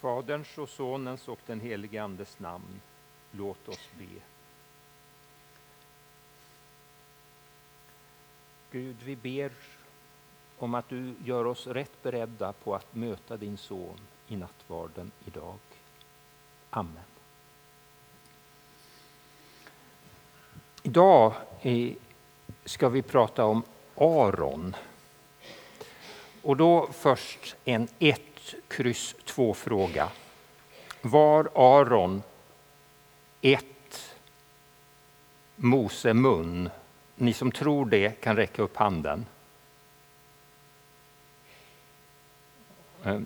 Faderns och Sonens och den helige Andes namn. Låt oss be. Gud, vi ber om att du gör oss rätt beredda på att möta din son i nattvarden idag. Amen. Idag ska vi prata om Aron. Och då först en 1, kryss 2 fråga. Var Aron ett Mose mun? Ni som tror det kan räcka upp handen. Eh,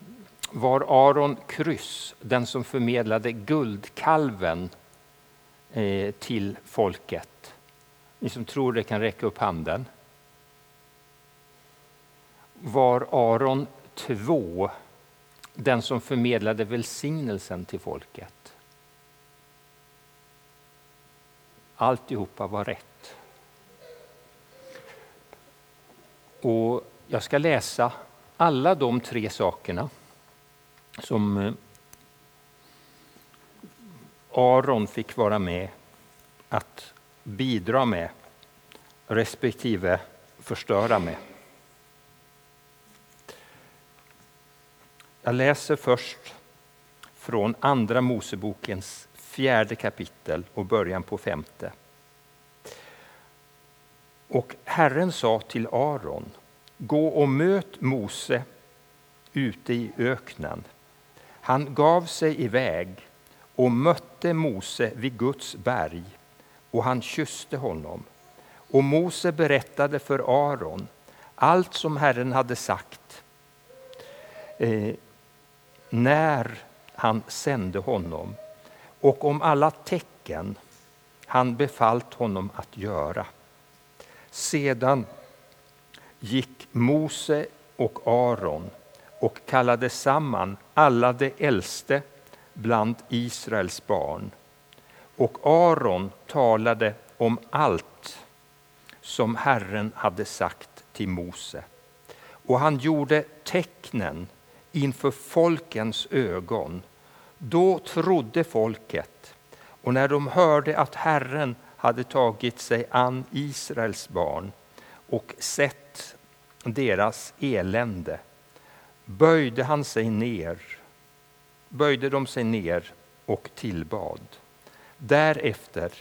var Aron kryss den som förmedlade guldkalven eh, till folket? Ni som tror det kan räcka upp handen. Var Aron två den som förmedlade välsignelsen till folket? Alltihopa var rätt. Och jag ska läsa alla de tre sakerna som eh, Aron fick vara med att bidra med respektive förstöra med. Jag läser först från Andra Mosebokens fjärde kapitel och början på femte. Och Herren sa till Aron, gå och möt Mose ute i öknen. Han gav sig iväg och mötte Mose vid Guds berg och han kysste honom. Och Mose berättade för Aron allt som Herren hade sagt eh, när han sände honom och om alla tecken han befallt honom att göra. Sedan gick Mose och Aron och kallade samman alla de äldste bland Israels barn. Och Aron talade om allt som Herren hade sagt till Mose. Och han gjorde tecknen inför folkens ögon. Då trodde folket, och när de hörde att Herren hade tagit sig an Israels barn och sett deras elände böjde han sig ner, böjde de sig ner och tillbad. Därefter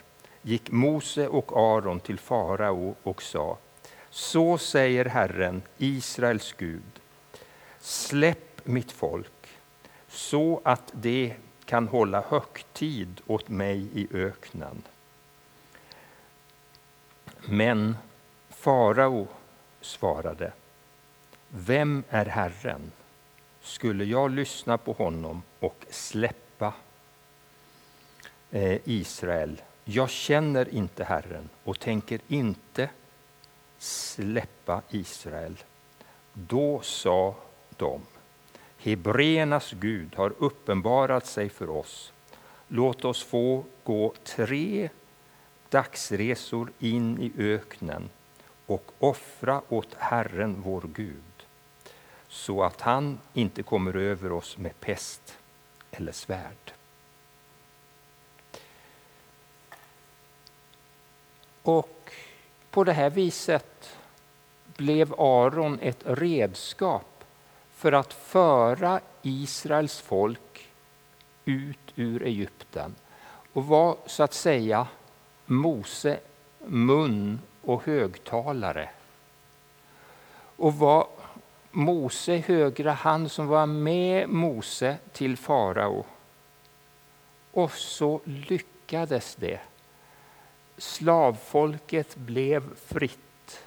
gick Mose och Aron till farao och sa Så säger Herren, Israels Gud, släpp mitt folk så att det kan hålla högtid åt mig i öknen. Men farao svarade vem är Herren? Skulle jag lyssna på honom och släppa eh, Israel? Jag känner inte Herren och tänker inte släppa Israel. Då sa de, Hebreernas Gud har uppenbarat sig för oss. Låt oss få gå tre dagsresor in i öknen och offra åt Herren vår Gud så att han inte kommer över oss med pest eller svärd. Och på det här viset blev Aron ett redskap för att föra Israels folk ut ur Egypten och var så att säga Mose mun och högtalare. Och var Mose högra hand som var med Mose till farao. Och så lyckades det. Slavfolket blev fritt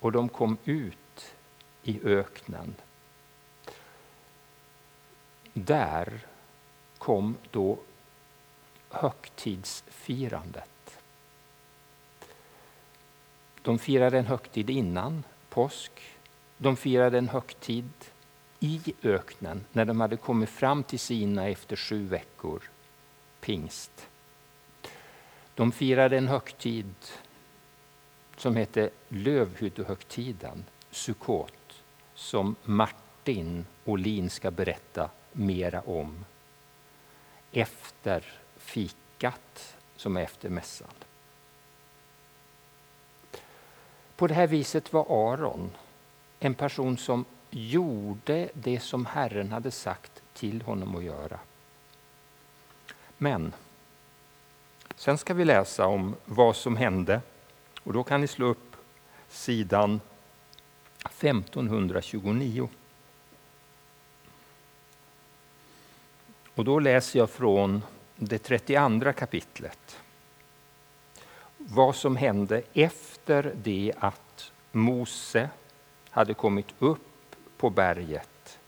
och de kom ut i öknen. Där kom då högtidsfirandet. De firade en högtid innan påsk de firade en högtid i öknen när de hade kommit fram till Sina efter sju veckor, pingst. De firade en högtid som hette lövhyddohögtiden, Sukkot, som Martin Olin ska berätta mera om efter fikat som är efter mässan. På det här viset var Aron en person som gjorde det som Herren hade sagt till honom att göra. Men sen ska vi läsa om vad som hände och då kan ni slå upp sidan 1529. Och då läser jag från det 32 kapitlet. Vad som hände efter det att Mose hade kommit upp på berget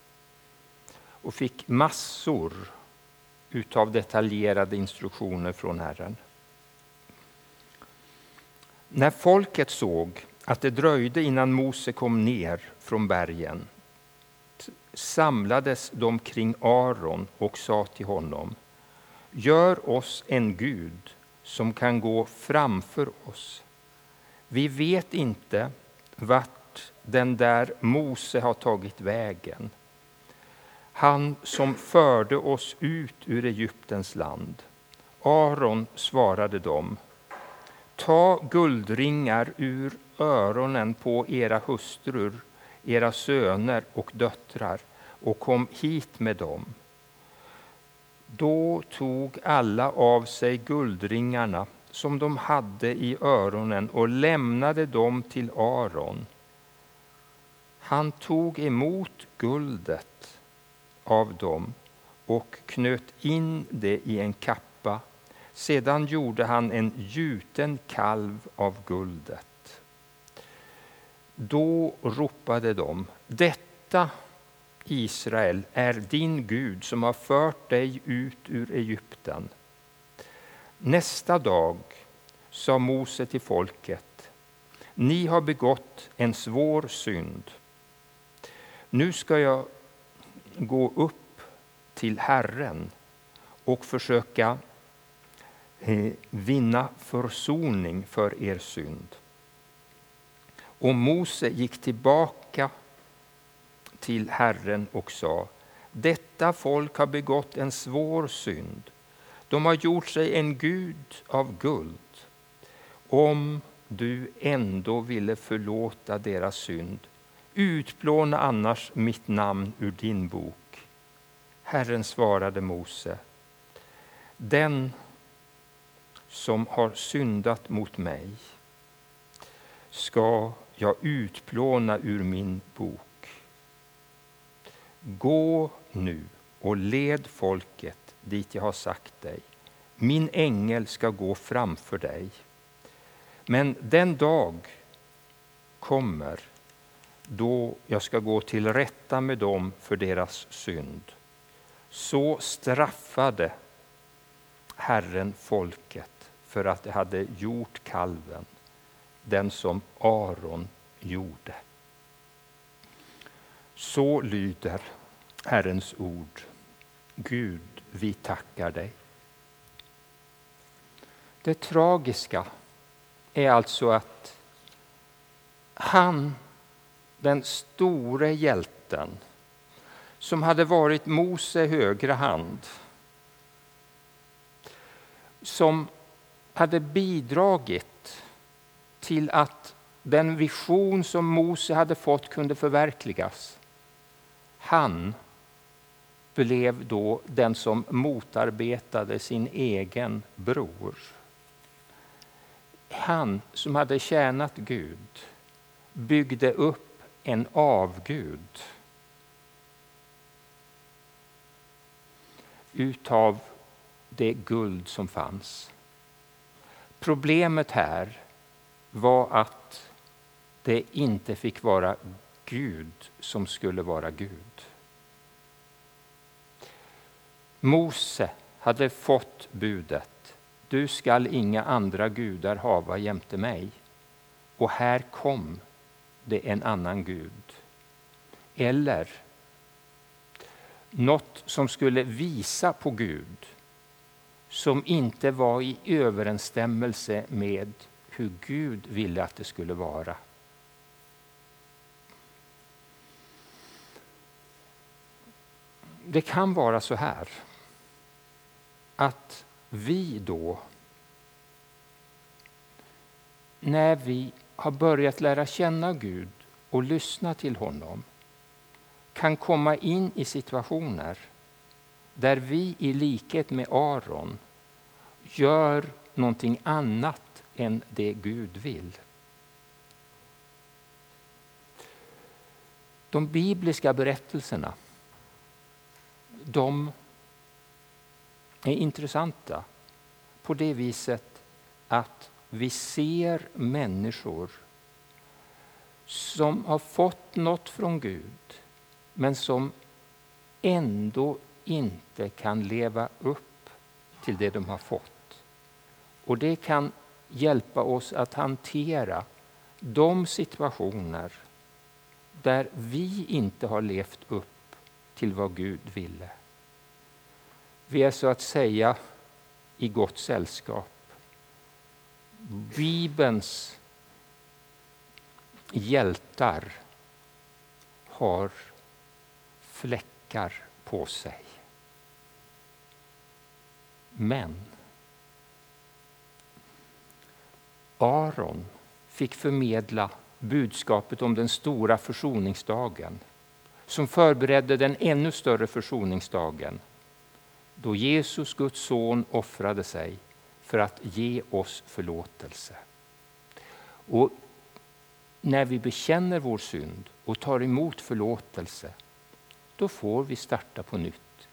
och fick massor utav detaljerade instruktioner från Herren. När folket såg att det dröjde innan Mose kom ner från bergen samlades de kring Aron och sa till honom Gör oss en Gud som kan gå framför oss. Vi vet inte vart den där Mose har tagit vägen. Han som förde oss ut ur Egyptens land. Aron svarade dem. Ta guldringar ur öronen på era hustrur, era söner och döttrar och kom hit med dem. Då tog alla av sig guldringarna som de hade i öronen och lämnade dem till Aron. Han tog emot guldet av dem och knöt in det i en kappa. Sedan gjorde han en gjuten kalv av guldet. Då ropade de, detta Israel är din Gud som har fört dig ut ur Egypten. Nästa dag sa Mose till folket, ni har begått en svår synd. Nu ska jag gå upp till Herren och försöka eh, vinna försoning för er synd. Och Mose gick tillbaka till Herren och sa Detta folk har begått en svår synd. De har gjort sig en gud av guld. Om du ändå ville förlåta deras synd, utplåna annars mitt namn ur din bok. Herren svarade Mose. Den som har syndat mot mig ska jag utplåna ur min bok. Gå nu och led folket dit jag har sagt dig. Min ängel ska gå framför dig. Men den dag kommer då jag ska gå till rätta med dem för deras synd. Så straffade Herren folket för att det hade gjort kalven, den som Aron gjorde. Så lyder Herrens ord. Gud, vi tackar dig. Det tragiska är alltså att han, den store hjälten som hade varit Mose högra hand som hade bidragit till att den vision som Mose hade fått kunde förverkligas han blev då den som motarbetade sin egen bror. Han som hade tjänat Gud byggde upp en avgud utav det guld som fanns. Problemet här var att det inte fick vara Gud som skulle vara Gud. Mose hade fått budet, du skall inga andra gudar hava jämte mig. Och här kom det en annan Gud. Eller något som skulle visa på Gud som inte var i överensstämmelse med hur Gud ville att det skulle vara. Det kan vara så här att vi då, när vi har börjat lära känna Gud och lyssna till honom, kan komma in i situationer där vi i likhet med Aron gör någonting annat än det Gud vill. De bibliska berättelserna de är intressanta på det viset att vi ser människor som har fått något från Gud men som ändå inte kan leva upp till det de har fått. Och det kan hjälpa oss att hantera de situationer där vi inte har levt upp till vad Gud ville. Vi är så att säga i gott sällskap. Bibelns hjältar har fläckar på sig. Men Aron fick förmedla budskapet om den stora försoningsdagen som förberedde den ännu större försoningsdagen då Jesus, Guds son, offrade sig för att ge oss förlåtelse. Och när vi bekänner vår synd och tar emot förlåtelse, då får vi starta på nytt.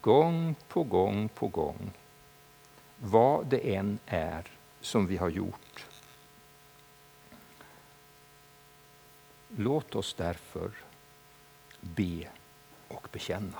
Gång på gång på gång. Vad det än är som vi har gjort. Låt oss därför be och bekänna.